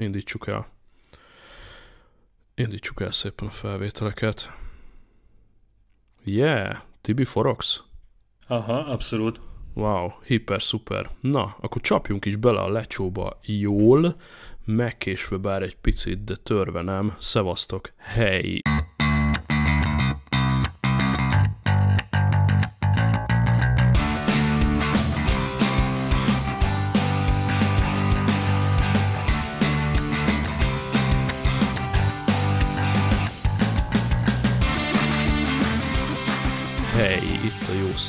indítsuk el. Indítsuk el szépen a felvételeket. Yeah, Tibi forogsz? Aha, abszolút. Wow, hiper, szuper. Na, akkor csapjunk is bele a lecsóba jól, megkésve bár egy picit, de törve nem. Szevasztok, hely!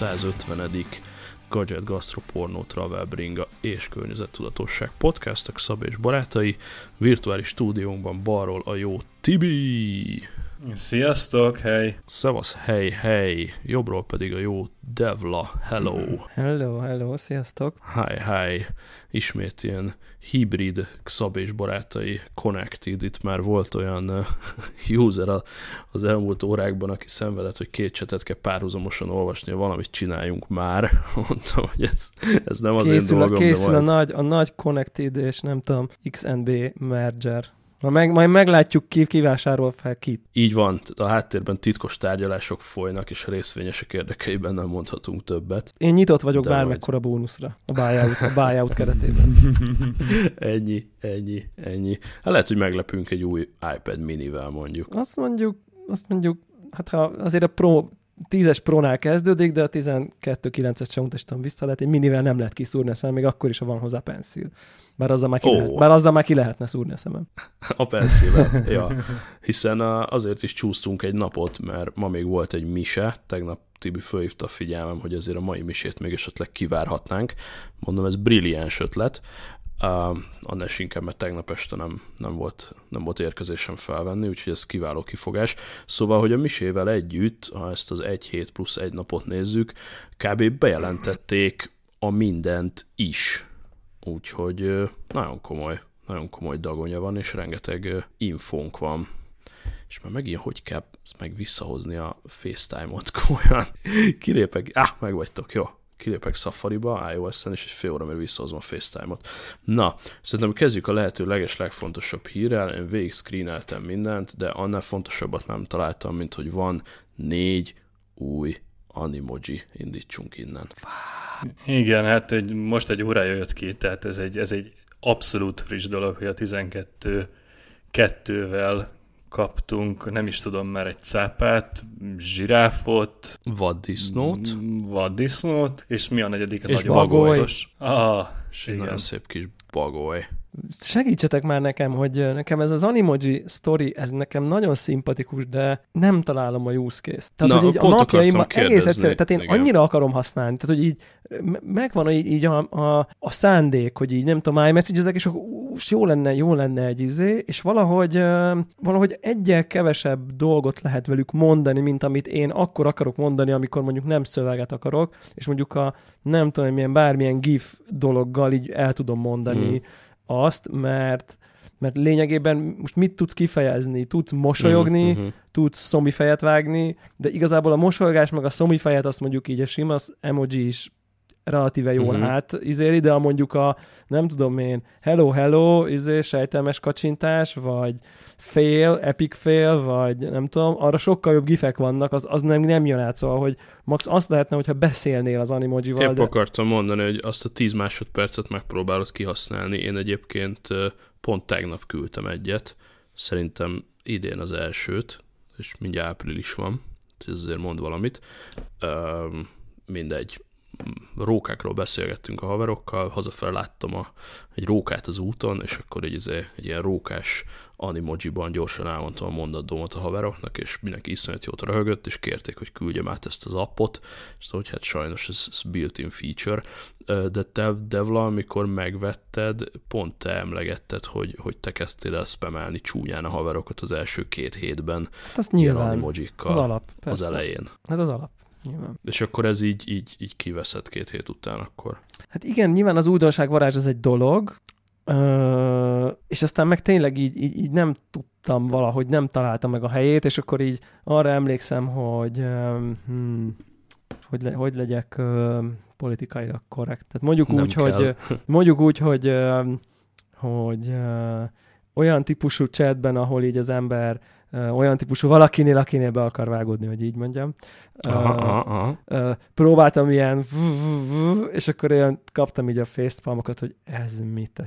150 Gadget Gastro Porno Travel Bringa és Környezettudatosság podcastok Szab és barátai. Virtuális stúdiónkban balról a jó Tibi. Sziasztok, hely! Szevasz, hely, hely! Jobbról pedig a jó Devla, hello! Hello, hello, sziasztok! Hi, hi! Ismét ilyen hibrid Szab és barátai connected. Itt már volt olyan user a- az elmúlt órákban, aki szenvedett, hogy két csetet kell párhuzamosan olvasni, valamit csináljunk már. Mondtam, hogy ez, ez nem az készül, én a, dolgom, készül de a, majd... nagy, a nagy Connected és nem tudom, XNB merger. Majd, meg, majd meglátjuk, ki kivásárol fel kit. Így van, a háttérben titkos tárgyalások folynak, és a részvényesek érdekeiben nem mondhatunk többet. Én nyitott vagyok De bármekkora bónuszra a buyout, a buyout keretében. Ennyi, ennyi, ennyi. Hát lehet, hogy meglepünk egy új iPad minivel mondjuk. Azt mondjuk, azt mondjuk, hát ha azért a Pro 10-es Pro-nál kezdődik, de a 12.9-es sem utasítom vissza, lehet egy minivel nem lehet kiszúrni a szemem, még akkor is, ha van hozzá penszil. Bár azzal már ki, Ó. lehet, bár azzal már ki lehetne szúrni a szemem. A penszíve, ja. Hiszen azért is csúsztunk egy napot, mert ma még volt egy mise, tegnap Tibi fölhívta a figyelmem, hogy azért a mai misét még esetleg kivárhatnánk. Mondom, ez brilliáns ötlet. Uh, annál is inkább, mert tegnap este nem, nem, volt, nem volt érkezésem felvenni, úgyhogy ez kiváló kifogás. Szóval, hogy a misével együtt, ha ezt az egy hét plusz egy napot nézzük, kb. bejelentették a mindent is. Úgyhogy nagyon komoly, nagyon komoly dagonya van, és rengeteg infónk van. És már megint hogy kell ezt meg visszahozni a FaceTime-ot komolyan. Kilépek, ah, meg vagytok, jó. Kilépek Safari-ba, iOS-en, és egy fél óra, mire visszahozom a FaceTime-ot. Na, szerintem kezdjük a lehető leges legfontosabb hírrel. Én végig screeneltem mindent, de annál fontosabbat nem találtam, mint hogy van négy új Animoji. Indítsunk innen. Igen, hát egy, most egy órája jött ki, tehát ez egy, ez egy abszolút friss dolog, hogy a 12 kettővel kaptunk, nem is tudom már egy cápát, zsiráfot, Vaddisznót, vaddisznót, és mi a negyedik? A És nagyobb bagoly. bagolyos. Ah, és igen. nagyon szép kis bagoly. Segítsetek már nekem, hogy nekem ez az Animoji story, ez nekem nagyon szimpatikus, de nem találom a use case. Tehát, Na, hogy így a akartam egész egyszerűen, tehát én igen. annyira akarom használni, tehát, hogy így me- megvan így, így a, a, a szándék, hogy így nem tudom, iMessage-ezek, és akkor ús, jó lenne, jó lenne egy izé, és valahogy, valahogy egyel kevesebb dolgot lehet velük mondani, mint amit én akkor akarok mondani, amikor mondjuk nem szöveget akarok, és mondjuk a nem tudom, milyen bármilyen GIF dologgal így el tudom mondani Hmm. Azt, mert mert lényegében most mit tudsz kifejezni? Tudsz mosolyogni, mhm. tudsz szomifejet vágni, de igazából a mosolygás meg a szomifejet azt mondjuk így a sima emoji is relatíve jól uh-huh. át izéli, de a mondjuk a, nem tudom én, hello, hello, izé, sejtelmes kacsintás, vagy fail, epic fail, vagy nem tudom, arra sokkal jobb gifek vannak, az, az nem, nem jön át, szóval, hogy max azt lehetne, hogyha beszélnél az animojival, Épp de akartam mondani, hogy azt a 10 másodpercet megpróbálod kihasználni. Én egyébként pont tegnap küldtem egyet. Szerintem idén az elsőt, és mindjárt április van, úgyhogy ez azért mond valamit. Üm, mindegy. Rókákról beszélgettünk a haverokkal, hazafele láttam a, egy rókát az úton, és akkor egy, izé- egy ilyen rókás animojiban gyorsan elmondtam a mondatdomat a haveroknak, és mindenki iszonyat jót röhögött, és kérték, hogy küldjem át ezt az appot, és hogy hát sajnos ez, ez built-in feature, de te, Devla, amikor megvetted, pont te emlegetted, hogy, hogy te kezdtél el spamelni csúnyán a haverokat az első két hétben hát azt ilyen nyilván, animojikkal az alap, az persze. elején. Ez az alap, nyilván. És akkor ez így, így, így kiveszed két hét után akkor. Hát igen, nyilván az újdonság varázs az egy dolog, ö, és aztán meg tényleg így, így, így nem tudtam valahogy, nem találtam meg a helyét, és akkor így arra emlékszem, hogy hmm, hogy, le, hogy legyek ö, politikailag korrekt. Tehát mondjuk Nem úgy, kell. hogy mondjuk úgy, hogy ö, hogy ö, olyan típusú chatben, ahol így az ember olyan típusú valakinél, akinél be akar vágódni, hogy így mondjam. Aha, aha, aha. Próbáltam ilyen, és akkor olyan kaptam így a facepalmokat, hogy ez mit.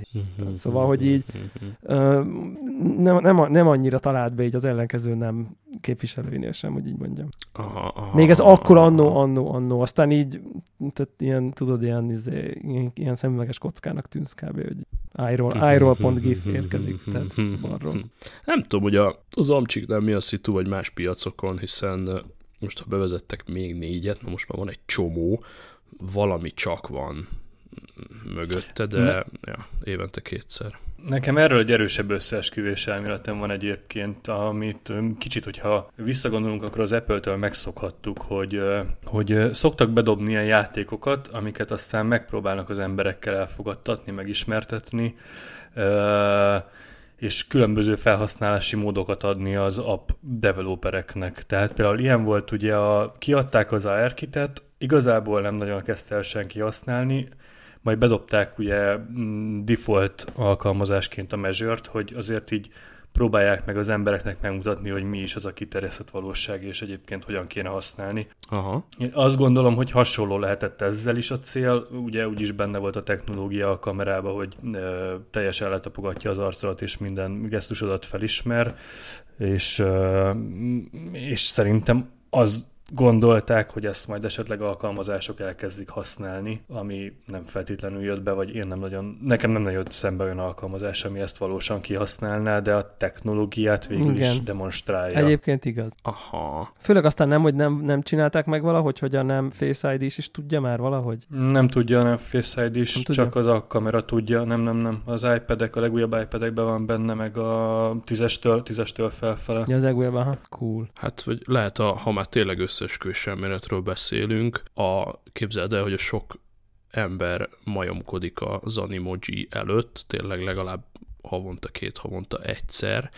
Szóval, hogy így nem, nem, nem annyira talált be így az ellenkező nem képviselőinél sem, hogy így mondjam. Aha, aha, Még ez akkor annó, annó, annó, aztán így, tehát ilyen, tudod, ilyen, izé, ilyen, ilyen szemüveges kockának tűnsz kb., hogy iroll.gif érkezik, tehát balról. Nem tudom, hogy a, az Amcsiknál mi a szitu, vagy más piacokon, hiszen most ha bevezettek még négyet, na most már van egy csomó, valami csak van mögötte, de ne. ja, évente kétszer. Nekem erről egy erősebb összeesküvés elméletem van egyébként, amit kicsit, hogyha visszagondolunk, akkor az Apple-től megszokhattuk, hogy, hogy szoktak bedobni ilyen játékokat, amiket aztán megpróbálnak az emberekkel elfogadtatni, megismertetni, és különböző felhasználási módokat adni az app developereknek. Tehát például ilyen volt ugye, a, kiadták az ARKit-et, igazából nem nagyon kezdte el senki használni, majd bedobták ugye default alkalmazásként a measure hogy azért így próbálják meg az embereknek megmutatni, hogy mi is az a kiterjesztett valóság, és egyébként hogyan kéne használni. Aha. Én azt gondolom, hogy hasonló lehetett ezzel is a cél. Ugye úgyis benne volt a technológia a kamerában, hogy e, teljesen letapogatja az arcodat, és minden gesztusodat felismer, és, e, és szerintem az gondolták, hogy ezt majd esetleg alkalmazások elkezdik használni, ami nem feltétlenül jött be, vagy én nem nagyon, nekem nem nagyon jött szembe olyan alkalmazás, ami ezt valósan kihasználná, de a technológiát végül Igen. is demonstrálja. Egyébként igaz. Aha. Főleg aztán nem, hogy nem, nem csinálták meg valahogy, hogy a nem Face ID is, is tudja már valahogy? Nem tudja a nem Face ID is, nem csak az a kamera tudja, nem, nem, nem. Az iPad-ek, a legújabb iPad-ekben van benne, meg a tízestől, tízestől felfele. Ja, az legújabb, aha, cool. Hát, vagy lehet, a, ha már tényleg összesküvés elméletről beszélünk, a, képzeld el, hogy a sok ember majomkodik az animoji előtt, tényleg legalább havonta, két havonta egyszer,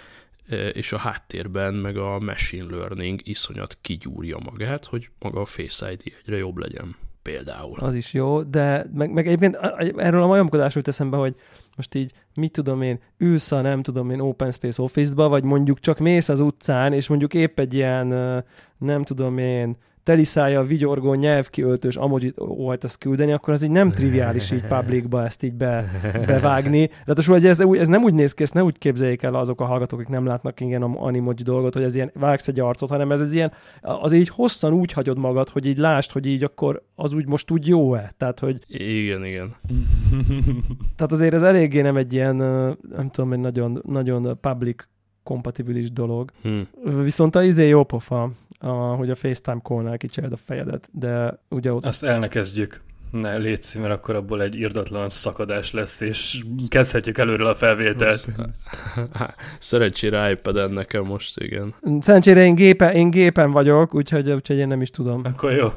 e, és a háttérben meg a machine learning iszonyat kigyúrja magát, hogy maga a Face ID egyre jobb legyen például. Az is jó, de meg, meg egyébként erről a majomkodásról teszem be, hogy most így, mit tudom én, ülsz a nem tudom én Open Space Office-ba, vagy mondjuk csak mész az utcán, és mondjuk épp egy ilyen, nem tudom én, teliszája, vigyorgó, nyelvkiöltős amojit óhajtasz küldeni, akkor az így nem triviális így publicba ezt így be, bevágni. Ráadásul, hogy ez, ez, nem úgy néz ki, ezt ne úgy képzeljék el azok a hallgatók, akik nem látnak ilyen animoji dolgot, hogy ez ilyen vágsz egy arcot, hanem ez, ez ilyen, az így hosszan úgy hagyod magad, hogy így lásd, hogy így akkor az úgy most úgy jó-e. Tehát, hogy... Igen, igen. Tehát azért ez eléggé nem egy ilyen, nem tudom, egy nagyon, nagyon public kompatibilis dolog. Hmm. Viszont a izé jó pofa, a, hogy a FaceTime call-nál kicsered a fejedet, de ugye ott... Azt el ne kezdjük. Ne, légy mert akkor abból egy irdatlan szakadás lesz, és kezdhetjük előről a felvételt. Szerencsére ipad nekem most, igen. Szerencsére én gépen, én gépen vagyok, úgyhogy, úgyhogy én nem is tudom. Akkor jó.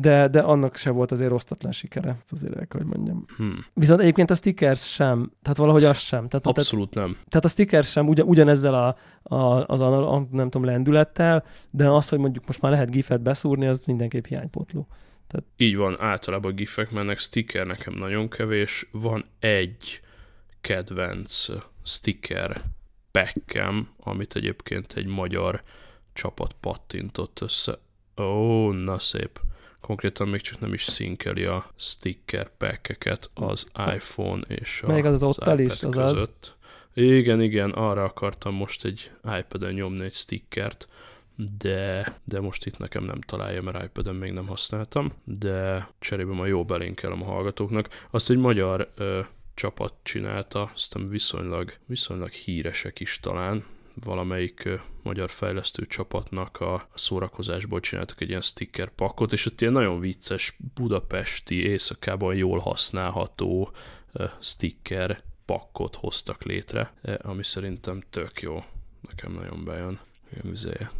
De, de annak se volt azért osztatlan sikere, azért el hogy mondjam. Hmm. Viszont egyébként a stickers sem, tehát valahogy az sem. Tehát, Abszolút tehát, nem. Tehát a stickers sem ugyan, ugyanezzel a, a, az a, a, nem tudom, lendülettel, de az, hogy mondjuk most már lehet gifet beszúrni, az mindenképp hiánypotló. Tehát... Így van, általában gifek mennek, sticker nekem nagyon kevés. Van egy kedvenc sticker packem, amit egyébként egy magyar csapat pattintott össze. Ó, na szép. Konkrétan még csak nem is szinkeli a sticker packeket az iPhone és a, Még az, az, az iPad is, az között. Az... Igen, igen, arra akartam most egy iPad-en nyomni egy stickert, de, de most itt nekem nem találja, mert iPad-en még nem használtam, de cserébe ma jó belinkelem a hallgatóknak. Azt egy magyar ö, csapat csinálta, aztán viszonylag, viszonylag híresek is talán, valamelyik ö, magyar fejlesztő csapatnak a szórakozásból csináltak egy ilyen sticker pakot, és ott ilyen nagyon vicces budapesti éjszakában jól használható ö, sticker pakkot hoztak létre, ami szerintem tök jó. Nekem nagyon bejön. Ilyen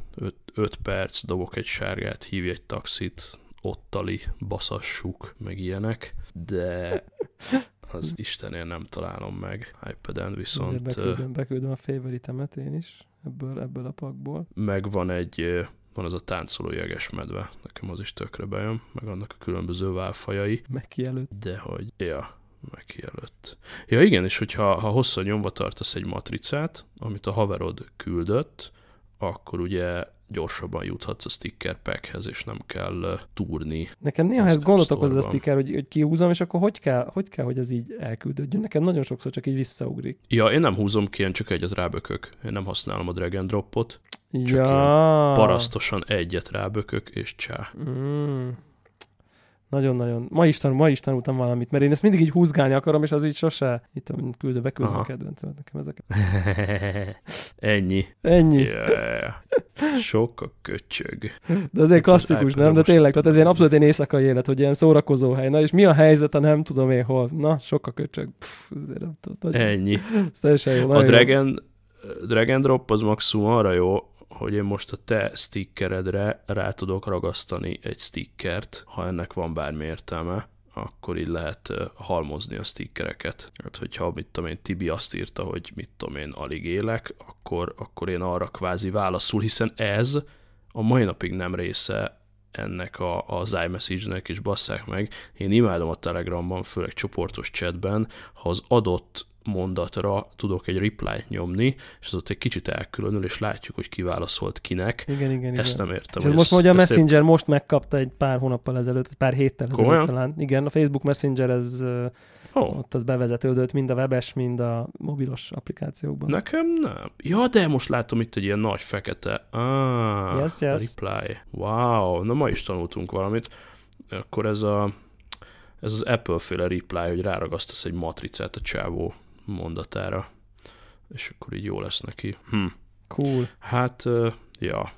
5 perc, dobok egy sárgát, hívj egy taxit, ottali, baszassuk, meg ilyenek, de az Istenért nem találom meg iPad-en, viszont... Beküldöm, beküldöm a favoritemet én is ebből, ebből a pakból. Meg van egy, van az a táncoló medve, nekem az is tökre bejön, meg annak a különböző válfajai. Megkijelölt. De hogy, ja, Meki előtt. Ja igen, és hogyha ha hosszan nyomva tartasz egy matricát, amit a haverod küldött, akkor ugye gyorsabban juthatsz a sticker packhez, és nem kell túrni. Nekem néha ez gondot okoz a sticker, hogy, hogy kihúzom, és akkor hogy kell, hogy kell, hogy ez így elküldődjön? Nekem nagyon sokszor csak így visszaugrik. Ja, én nem húzom ki, én csak egyet rábökök. Én nem használom a drag and dropot. Csak ja. parasztosan egyet rábökök, és csá. Mm. Nagyon-nagyon. Ma is, tanul, ma is tanultam valamit, mert én ezt mindig így húzgálni akarom, és az így sose. Itt küldő, beküldöm a kedvencem nekem ezeket. Ennyi. Ennyi. Yeah. Sok a köcsög. De azért klasszikus, nem? De tényleg, tehát ez ilyen abszolút egy éjszakai élet, hogy ilyen szórakozó hely. Na, és mi a helyzet, ha nem tudom én hol? Na, sok a köcsög. Pff, azért nem tudom. Ennyi. Ez jó. A Dragon, Dragon Drop az maximum arra jó, hogy én most a te stickeredre rá tudok ragasztani egy stickert, ha ennek van bármi értelme, akkor így lehet halmozni a stickereket. Hát, hogyha, mit tudom én, Tibi azt írta, hogy mit tudom én, alig élek, akkor, akkor én arra kvázi válaszul, hiszen ez a mai napig nem része ennek a, az iMessage-nek, és basszák meg. Én imádom a Telegramban, főleg csoportos chatben, ha az adott mondatra tudok egy reply-t nyomni, és az ott egy kicsit elkülönül, és látjuk, hogy kiválaszolt kinek. Igen, igen, Ezt igen. nem értem. És ez most mondja a Messenger, épp... most megkapta egy pár hónappal ezelőtt, pár héttel Komolyan? ezelőtt talán. Igen, a Facebook Messenger, ez oh. ott az bevezetődött mind a webes, mind a mobilos applikációkban. Nekem nem. Ja, de most látom itt egy ilyen nagy fekete. Ah, yes, yes. reply. Wow, na ma is tanultunk valamit. Akkor ez a ez az Apple-féle reply, hogy ráragasztasz egy matricát a csávó mondatára, és akkor így jó lesz neki. Hm. Cool. Hát, ja,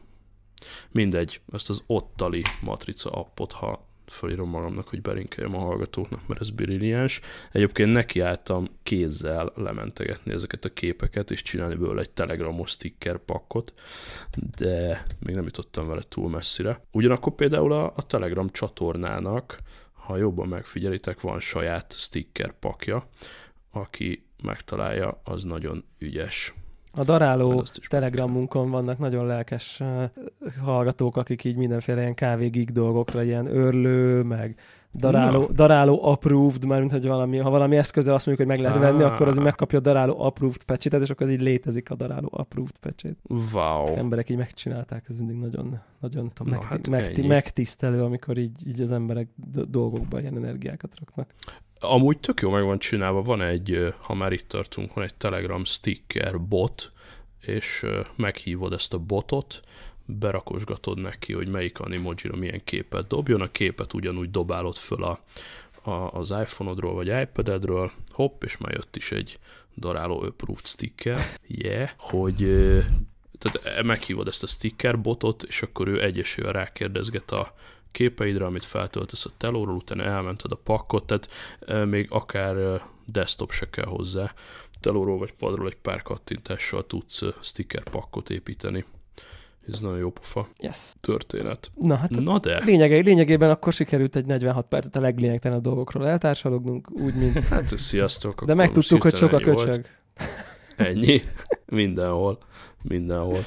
mindegy, ezt az ottali matrica appot, ha felírom magamnak, hogy belinkeljem a hallgatóknak, mert ez brilliáns. Egyébként nekiálltam kézzel lementegetni ezeket a képeket, és csinálni belőle egy telegramos sticker pakkot, de még nem jutottam vele túl messzire. Ugyanakkor például a, a Telegram csatornának, ha jobban megfigyelitek, van saját sticker pakja, aki megtalálja, az nagyon ügyes. A daráló telegramunkon vannak nagyon lelkes hallgatók, akik így mindenféle ilyen kávégig dolgokra, ilyen örlő, meg daráló, daráló approved, már mint hogy valami, ha valami eszközzel azt mondjuk, hogy meg lehet venni, ah. akkor az megkapja a daráló approved pecsétet, és akkor az így létezik a daráló approved pecsét. Wow. Az emberek így megcsinálták, ez mindig nagyon, nagyon tudom, megti- hát megti- megtisztelő, amikor így, így az emberek dolgokba ilyen energiákat raknak. Amúgy tök jó meg van csinálva, van egy, ha már itt tartunk, van egy Telegram sticker bot, és meghívod ezt a botot, berakosgatod neki, hogy melyik animojira milyen képet dobjon, a képet ugyanúgy dobálod föl a, a, az iPhone-odról vagy iPad-edről, hopp, és már jött is egy daráló approved sticker, yeah, hogy tehát e, meghívod ezt a sticker botot, és akkor ő egyesével rákérdezget a képeidre, amit feltöltesz a telóról, utána elmented a pakkot, tehát még akár desktop se kell hozzá. Telóról vagy padról egy pár kattintással tudsz sticker pakkot építeni. Ez nagyon jó pofa yes. történet. Na, hát Na de. Lényege, lényegében akkor sikerült egy 46 percet a leglényegtelenebb dolgokról eltársalognunk, úgy, mint... Hát, sziasztok. De megtudtuk, hogy sok a köcsög. Ennyi. Mindenhol. Mindenhol.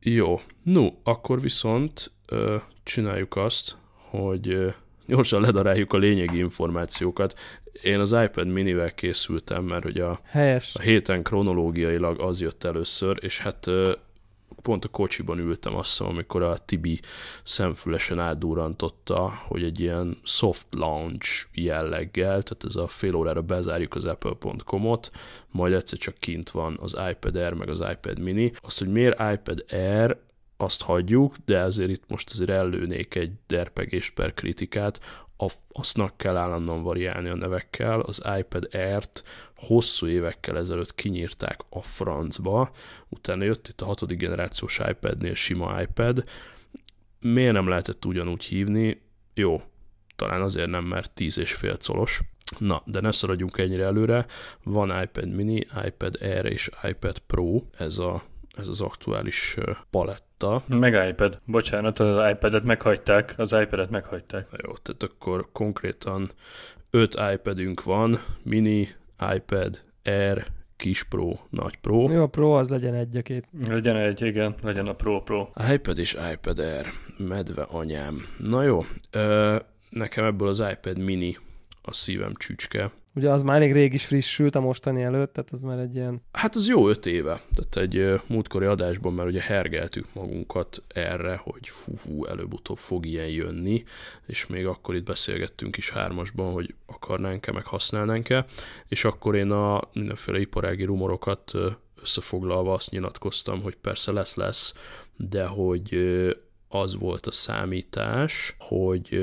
Jó. No, akkor viszont ö, csináljuk azt, hogy gyorsan ledaráljuk a lényegi információkat. Én az iPad minivel készültem, mert hogy a, Helyes. a héten kronológiailag az jött először, és hát pont a kocsiban ültem azt hiszem, amikor a Tibi szemfülesen átdurantotta, hogy egy ilyen soft launch jelleggel, tehát ez a fél órára bezárjuk az apple.com-ot, majd egyszer csak kint van az iPad Air meg az iPad mini. Azt, hogy miért iPad Air, azt hagyjuk, de ezért itt most azért ellőnék egy derpegést per kritikát, aznak kell állandóan variálni a nevekkel, az iPad Air-t hosszú évekkel ezelőtt kinyírták a francba, utána jött itt a hatodik generációs iPad-nél sima iPad, miért nem lehetett ugyanúgy hívni? Jó, talán azért nem, mert 10 és fél colos. Na, de ne szaradjunk ennyire előre. Van iPad mini, iPad Air és iPad Pro, ez, a, ez az aktuális paletta. Meg iPad. Bocsánat, az iPad-et meghagyták, az iPad-et meghagyták. Jó, tehát akkor konkrétan 5 iPadünk van, mini, iPad, Air, kis Pro, nagy Pro. Jó, a Pro az legyen egy a két. Legyen egy, igen, legyen a Pro Pro. iPad és iPad Air, medve anyám. Na jó, ö, nekem ebből az iPad mini a szívem csücske. Ugye az már elég rég is frissült a mostani előtt, tehát az már egy ilyen... Hát az jó öt éve. Tehát egy múltkori adásban már ugye hergeltük magunkat erre, hogy fú, fú előbb-utóbb fog ilyen jönni, és még akkor itt beszélgettünk is hármasban, hogy akarnánk-e, meg használnánk-e, és akkor én a mindenféle iparági rumorokat összefoglalva azt nyilatkoztam, hogy persze lesz-lesz, de hogy az volt a számítás, hogy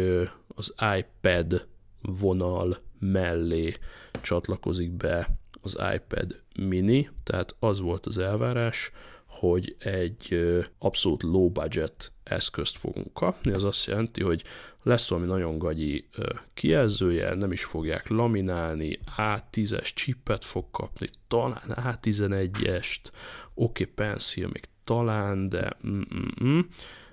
az iPad vonal mellé csatlakozik be az iPad mini, tehát az volt az elvárás, hogy egy abszolút low budget eszközt fogunk kapni, az azt jelenti, hogy lesz valami nagyon gagyi kijelzője, nem is fogják laminálni, A10-es chipet fog kapni, talán A11-est, oké, okay, Pencil még talán, de mm-mm.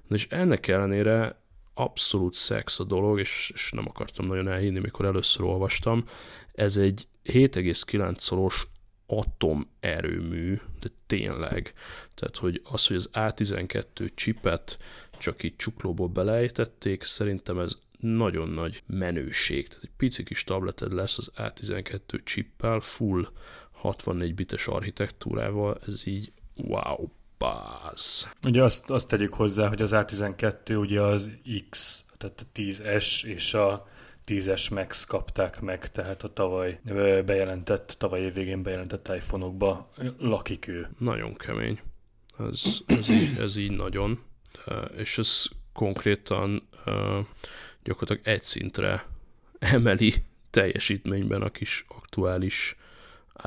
És ennek ellenére abszolút szex a dolog, és, és nem akartam nagyon elhinni, mikor először olvastam. Ez egy 7,9 szoros atomerőmű, de tényleg. Tehát, hogy az, hogy az A12 csipet csak így csuklóból belejtették, szerintem ez nagyon nagy menőség. Tehát egy pici kis tableted lesz az A12 chippel, full 64 bites architektúrával, ez így wow, Basz. Ugye azt, azt tegyük hozzá, hogy az A12 ugye az X, tehát a 10S és a 10-es Max kapták meg, tehát a tavaly bejelentett, tavaly év végén bejelentett iPhone-okba lakik ő. Nagyon kemény. Ez, ez, így, ez így nagyon. És ez konkrétan gyakorlatilag egy szintre emeli teljesítményben a kis aktuális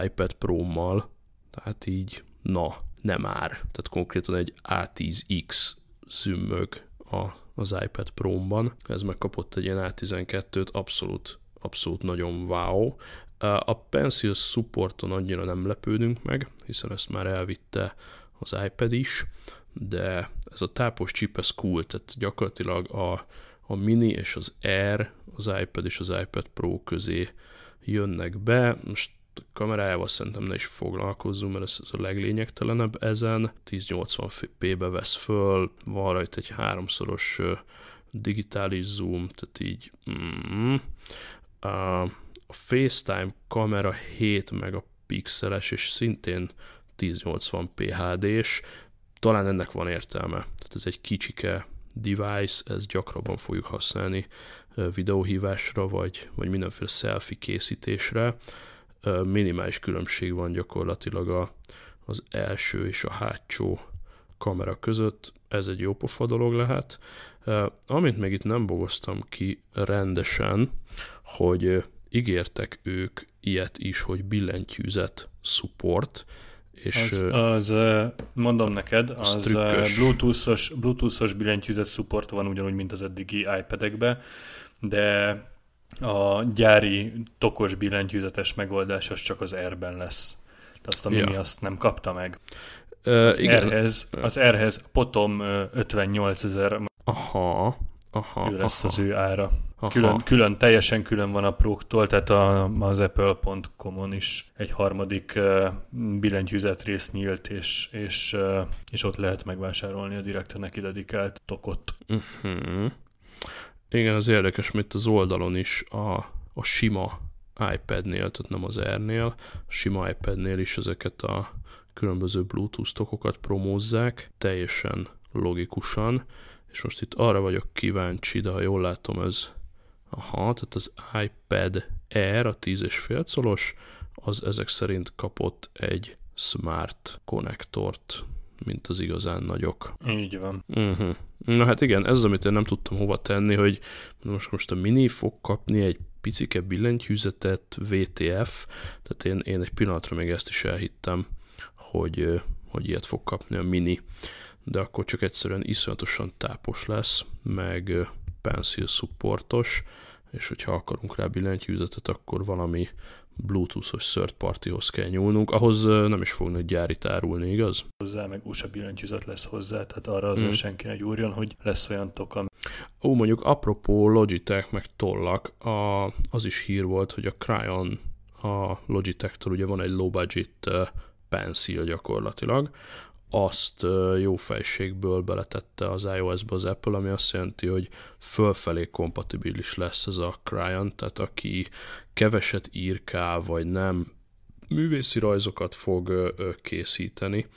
iPad Pro-mal. Tehát így, na, nem ár. Tehát konkrétan egy A10X zümmög a, az iPad Pro-ban. Ez megkapott egy ilyen A12-t, abszolút, abszolút nagyon wow. A Pencil supporton annyira nem lepődünk meg, hiszen ezt már elvitte az iPad is, de ez a tápos chip, ez cool, tehát gyakorlatilag a, a mini és az Air, az iPad és az iPad Pro közé jönnek be. Most kamerájával szerintem ne is foglalkozzunk, mert ez, ez a leglényegtelenebb ezen. 1080p-be vesz föl, van rajta egy háromszoros digitális zoom, tehát így mm, a FaceTime kamera 7 megapixeles, és szintén 1080p HD-s, talán ennek van értelme. Tehát ez egy kicsike device, ez gyakrabban fogjuk használni videóhívásra, vagy, vagy mindenféle selfie készítésre minimális különbség van gyakorlatilag a, az első és a hátsó kamera között, ez egy jó pofa dolog lehet. Amit még itt nem bogoztam ki rendesen, hogy ígértek ők ilyet is, hogy billentyűzet support, és az, az, mondom neked, az, az Bluetooth-os, Bluetooth-os billentyűzet support van ugyanúgy, mint az eddigi iPad-ekben, de a gyári tokos billentyűzetes megoldás az csak az R-ben lesz. De azt a Mini ja. azt nem kapta meg. Az igen. R-hez, az R-hez potom 58 ezer aha, aha, ő lesz aha. az ő ára. Külön, külön, teljesen külön van a próktól, tehát a, az apple.com-on is egy harmadik uh, billentyűzet rész nyílt, és, és, uh, és ott lehet megvásárolni a direkte neki dedikált tokot. Uh-huh. Igen, az érdekes, mert az oldalon is a, a sima iPad-nél, tehát nem az Air-nél, a sima iPad-nél is ezeket a különböző Bluetooth tokokat promózzák, teljesen logikusan, és most itt arra vagyok kíváncsi, de ha jól látom, ez aha, tehát az iPad Air, a 10,5 szolos, az ezek szerint kapott egy smart konnektort, mint az igazán nagyok. Így van. Uh-huh. Na hát igen, ez az, amit én nem tudtam hova tenni, hogy most, most a Mini fog kapni egy picike billentyűzetet, VTF, tehát én, én egy pillanatra még ezt is elhittem, hogy, hogy ilyet fog kapni a Mini, de akkor csak egyszerűen iszonyatosan tápos lesz, meg pencil supportos, és hogyha akarunk rá billentyűzetet, akkor valami Bluetooth-os third partyhoz kell nyúlnunk, ahhoz nem is fognak gyári tárulni, igaz? Hozzá meg USA billentyűzet lesz hozzá, tehát arra azért mm. senki ne gyúrjon, hogy lesz olyan toka. Ó, mondjuk apropó Logitech meg tollak, a, az is hír volt, hogy a Cryon a Logitech-től ugye van egy low budget pencil gyakorlatilag, azt jó fejségből beletette az iOS-be az Apple, ami azt jelenti, hogy fölfelé kompatibilis lesz ez a client, tehát aki keveset ír vagy nem művészi rajzokat fog készíteni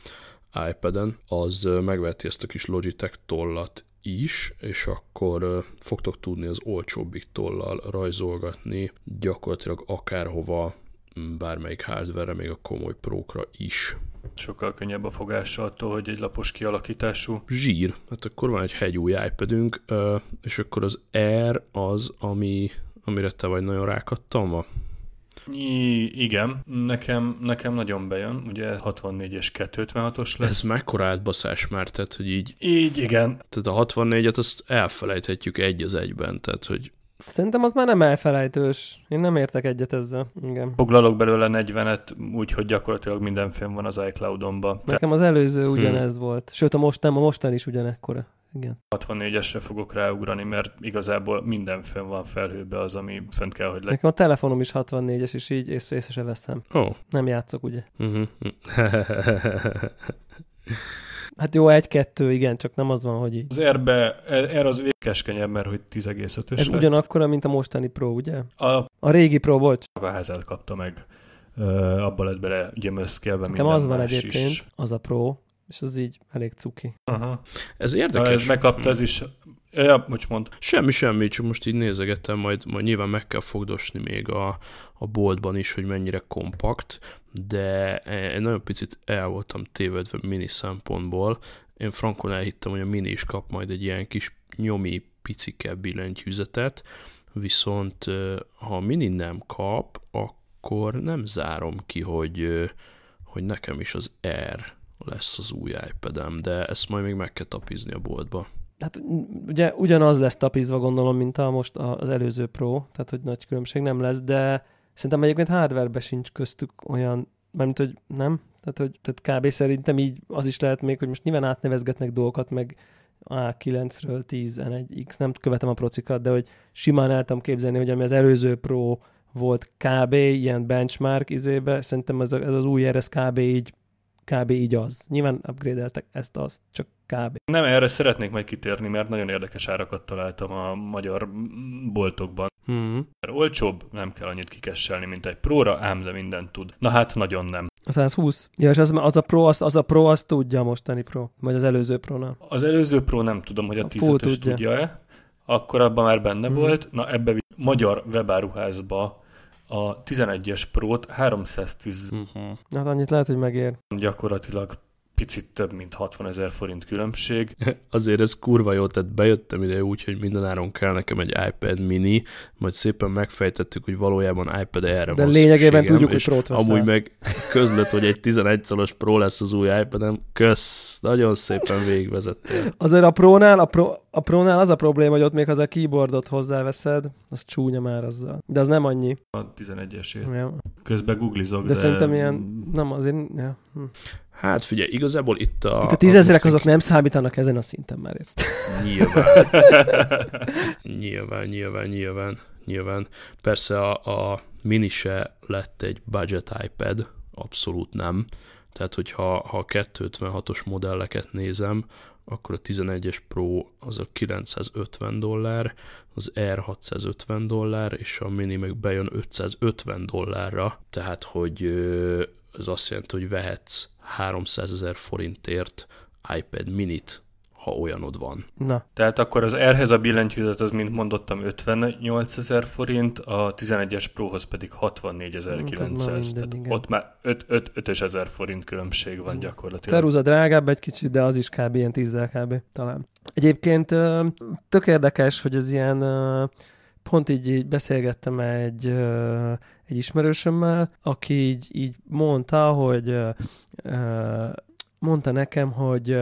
iPad-en, az megveheti ezt a kis Logitech tollat is, és akkor fogtok tudni az olcsóbbik tollal rajzolgatni gyakorlatilag akárhova, bármelyik hardware még a komoly prókra is. Sokkal könnyebb a fogása attól, hogy egy lapos kialakítású. Zsír. Hát akkor van egy hegyúj iPadünk, és akkor az Air az, ami, amire te vagy nagyon rákattalma? I- igen, nekem, nekem nagyon bejön, ugye 64-es 256-os lesz. Ez mekkora átbaszás már, tehát hogy így... Így, igen. Tehát a 64-et azt elfelejthetjük egy az egyben, tehát hogy Szerintem az már nem elfelejtős. Én nem értek egyet ezzel. Igen. Foglalok belőle 40-et, úgyhogy gyakorlatilag minden film van az iCloud-omba. Nekem az előző ugyanez hmm. volt. Sőt, a most nem, a mostan is ugyanekkora. Igen. 64-esre fogok ráugrani, mert igazából minden film van felhőbe az, ami fent kell, hogy legyen. Nekem a telefonom is 64-es, és így észre, észre se veszem. Oh. Nem játszok, ugye? Uh-huh. Hát jó, egy-kettő, igen, csak nem az van, hogy így. Az erbe, er az keskenyebb, mert hogy 10,5-ös Ez lett. ugyanakkora, mint a mostani Pro, ugye? A, a régi Pro volt. A házát kapta meg. Uh, abba lett bele gyömöszkélve Nekem az van egyébként, is. az a Pro, és az így elég cuki. Aha. Ez érdekes. Ha ez megkapta, ez is Ja, most mond. Semmi, semmi, csak most így nézegettem, majd, majd nyilván meg kell fogdosni még a, a boltban is, hogy mennyire kompakt, de egy nagyon picit el voltam tévedve mini szempontból. Én frankon elhittem, hogy a mini is kap majd egy ilyen kis nyomi picike billentyűzetet, viszont ha a mini nem kap, akkor nem zárom ki, hogy, hogy nekem is az R lesz az új iPad-em, de ezt majd még meg kell tapizni a boltba hát ugye ugyanaz lesz tapizva gondolom, mint a most az előző Pro, tehát hogy nagy különbség nem lesz, de szerintem egyébként hardware sincs köztük olyan, mert hogy nem, tehát hogy tehát kb. szerintem így az is lehet még, hogy most nyilván átnevezgetnek dolgokat, meg A9-ről 10N1X, nem követem a procikat, de hogy simán el tudom képzelni, hogy ami az előző Pro volt kb. ilyen benchmark izébe, szerintem ez, a, ez az új RS kb. így kb. így az. Nyilván upgrade-eltek ezt, azt, csak kb. Nem, erre szeretnék majd kitérni, mert nagyon érdekes árakat találtam a magyar boltokban. Hmm. Mert olcsóbb, nem kell annyit kikesselni, mint egy próra, ám de mindent tud. Na hát, nagyon nem. A 120? Ja, és az, az, a Pro, az, az a Pro, azt tudja mostani Pro, vagy az előző Pro-nál? Az előző Pro nem tudom, hogy a, a 15-ös tudja-e. Akkor abban már benne hmm. volt. Na ebbe magyar webáruházba a 11-es Pro-t 310... Uh-huh. Hát annyit lehet, hogy megér. Gyakorlatilag picit több, mint 60 ezer forint különbség. Azért ez kurva jó, tehát bejöttem ide úgy, hogy mindenáron kell nekem egy iPad mini, majd szépen megfejtettük, hogy valójában iPad erre De van lényegében tudjuk, hogy Pro-t Amúgy meg közlött, hogy egy 11 szoros Pro lesz az új iPad-em. Kösz, nagyon szépen végigvezettél. Azért a Pro-nál, a, Pro, a Pro-nál az a probléma, hogy ott még az a keyboardot hozzáveszed, az csúnya már azzal. De az nem annyi. A 11-esért. Ja. Közben googlizok, de... De szerintem ilyen, nem azért, ja. Hm. Hát figyelj, igazából itt a... Itt a tízezerek azok nem számítanak ezen a szinten már, ért. Nyilván. nyilván, nyilván, nyilván, nyilván. Persze a, a mini se lett egy budget iPad, abszolút nem. Tehát, hogyha ha a 256-os modelleket nézem, akkor a 11-es Pro az a 950 dollár, az R 650 dollár, és a Mini meg bejön 550 dollárra, tehát hogy ez azt jelenti, hogy vehetsz 300 ezer forintért iPad minit, ha olyanod van. Na. Tehát akkor az R-hez a billentyűzet az, mint mondottam, 58 ezer forint, a 11-es Prohoz pedig 64 ezer 900. Hát ott már 5, 5, 5 ezer forint különbség van gyakorlatilag. Ceruza drágább egy kicsit, de az is kb. ilyen 10 kb. talán. Egyébként tök érdekes, hogy ez ilyen pont így, így beszélgettem egy, egy ismerősömmel, aki így, így mondta, hogy mondta nekem, hogy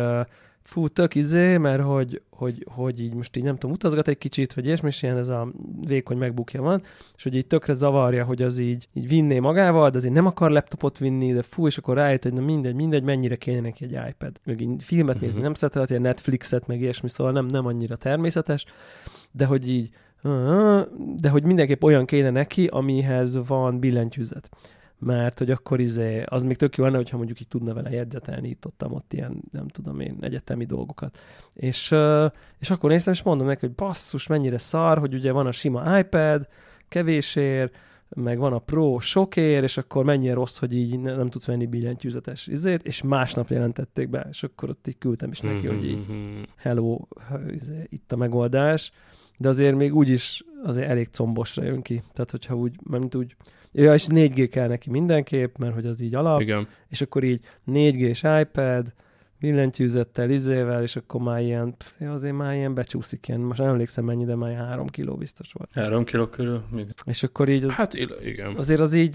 fú, tök izé, mert hogy, hogy, hogy így most így nem tudom, utazgat egy kicsit, vagy ilyesmi, és ilyen ez a vékony megbukja van, és hogy így tökre zavarja, hogy az így, így vinné magával, de azért nem akar laptopot vinni, de fú, és akkor rájött, hogy na mindegy, mindegy, mennyire kéne neki egy iPad. Meg így filmet nézni, uh-huh. nem szeretett, ilyen Netflixet, meg ilyesmi, szóval nem, nem annyira természetes, de hogy így de hogy mindenképp olyan kéne neki, amihez van billentyűzet. mert hogy akkor izé, az még tök jó lenne, hogyha mondjuk így tudna vele jegyzetelni itt ott, ott ilyen, nem tudom én, egyetemi dolgokat. És, és akkor néztem, és mondom neki, hogy basszus, mennyire szar, hogy ugye van a sima iPad, kevésért, meg van a Pro sokért, és akkor mennyire rossz, hogy így nem, nem tudsz venni billentyűzetes izét, és másnap jelentették be, és akkor ott így küldtem is neki, hogy így Mhm. hello, izé, itt a megoldás, de azért még úgyis azért elég combosra jön ki. Tehát, hogyha úgy, mert úgy, ja, és 4G kell neki mindenképp, mert hogy az így alap, Igen. és akkor így 4G-s iPad, billentyűzettel, izével, és akkor már ilyen, pff, azért már ilyen becsúszik ilyen, most nem emlékszem mennyi, de már 3 kiló biztos volt. Három kiló körül? Még. És akkor így az, Hát igen. azért az így,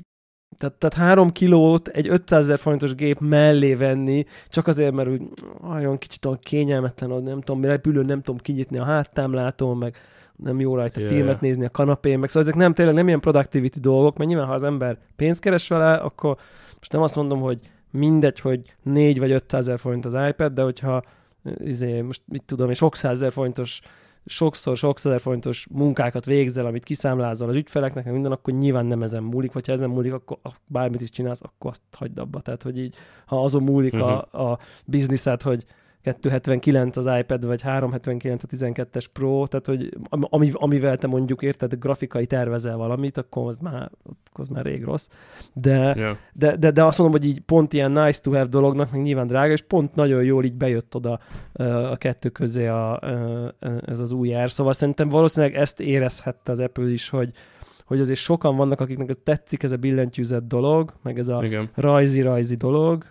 tehát, tehát három kilót egy 500 ezer forintos gép mellé venni, csak azért, mert úgy olyan kicsit olyan kényelmetlen, hogy nem tudom, repülőn nem tudom kinyitni a háttámlátón, meg nem jó rajta Yeah. filmet nézni a kanapén, meg szóval ezek nem tényleg nem ilyen productivity dolgok, mert nyilván ha az ember pénzt keres vele, akkor most nem azt mondom, hogy mindegy, hogy 4 vagy 500 ezer forint az iPad, de hogyha izé, most mit tudom, és sok százezer forintos sokszor sok százezer forintos munkákat végzel, amit kiszámlázol az ügyfeleknek, minden, akkor nyilván nem ezen múlik, vagy ha ezen múlik, akkor bármit is csinálsz, akkor azt hagyd abba. Tehát, hogy így, ha azon múlik uh-huh. a, a bizniszed, hogy 279 az iPad, vagy 379 a 12-es Pro, tehát hogy ami, amivel te mondjuk érted, grafikai tervezel valamit, akkor az már, az már rég rossz. De, Yeah. de, de, de azt mondom, hogy így pont ilyen nice to have dolognak, meg nyilván drága, és pont nagyon jól így bejött oda a kettő közé a, ez az új R. Szóval szerintem valószínűleg ezt érezhette az Apple is, hogy, hogy azért sokan vannak, akiknek tetszik ez a billentyűzet dolog, meg ez a rajzi-rajzi dolog.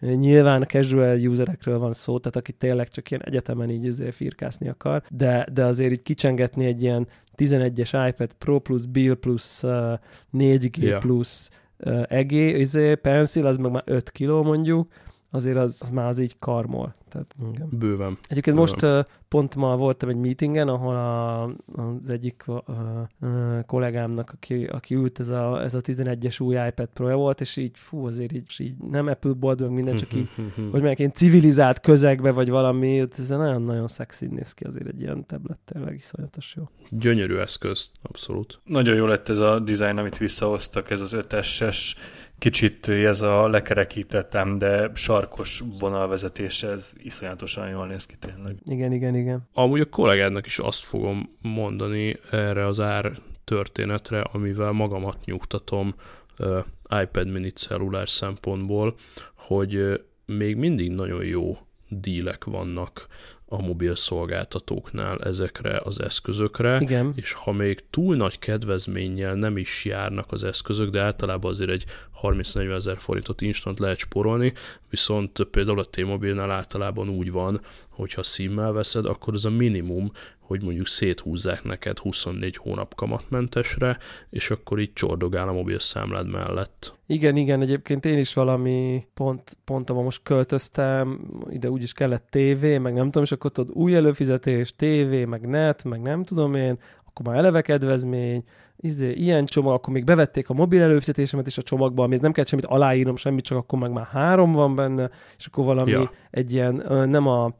Nyilván casual userekről van szó, tehát aki tényleg csak ilyen egyetemen így azért firkászni akar, de, de azért így kicsengetni egy ilyen 11-es iPad Pro plus Bill plus uh, 4G Ja. plus uh, EG, izé, pencil, az meg már 5 kiló mondjuk, azért az, az már az így karmol. Tehát, igen. Bőven. Egyébként Tudom. most uh, pont ma voltam egy meetingen, ahol a, az egyik uh, uh, kollégámnak, aki, aki ült, ez a, ez a 11-es új iPad pro volt, és így, fú, azért így, így nem Apple board, meg minden, csak így, hogy mondják, én civilizált közegbe, vagy valami, ez nagyon-nagyon szexi néz ki azért egy ilyen tablet, tényleg iszonyatos jó. Gyönyörű eszköz, abszolút. Nagyon jó lett ez a design, amit visszahoztak, ez az 5-es, kicsit ez a lekerekítettem, de sarkos vonalvezetés, ez iszonyatosan jól néz ki tényleg. Igen, igen, igen. Amúgy a kollégádnak is azt fogom mondani erre az ár történetre, amivel magamat nyugtatom uh, iPad mini cellulár szempontból, hogy uh, még mindig nagyon jó dílek vannak a mobil szolgáltatóknál ezekre az eszközökre, Igen. és ha még túl nagy kedvezménnyel nem is járnak az eszközök, de általában azért egy 30-40 ezer forintot instant lehet sporolni, viszont például a T-Mobilnál általában úgy van, hogyha szímmel veszed, akkor az a minimum, hogy mondjuk széthúzzák neked 24 hónap kamatmentesre, és akkor így csordogál a mobil számlád mellett. Igen, igen, egyébként én is valami pont, pont ahol most költöztem, ide úgyis kellett tévé, meg nem tudom, és akkor tudod új előfizetés, tévé, meg net, meg nem tudom én, akkor már eleve kedvezmény, izé, ilyen csomag, akkor még bevették a mobil előfizetésemet is a csomagba, ami nem kell semmit aláírnom, semmit, csak akkor meg már három van benne, és akkor valami Ja. egy ilyen, nem a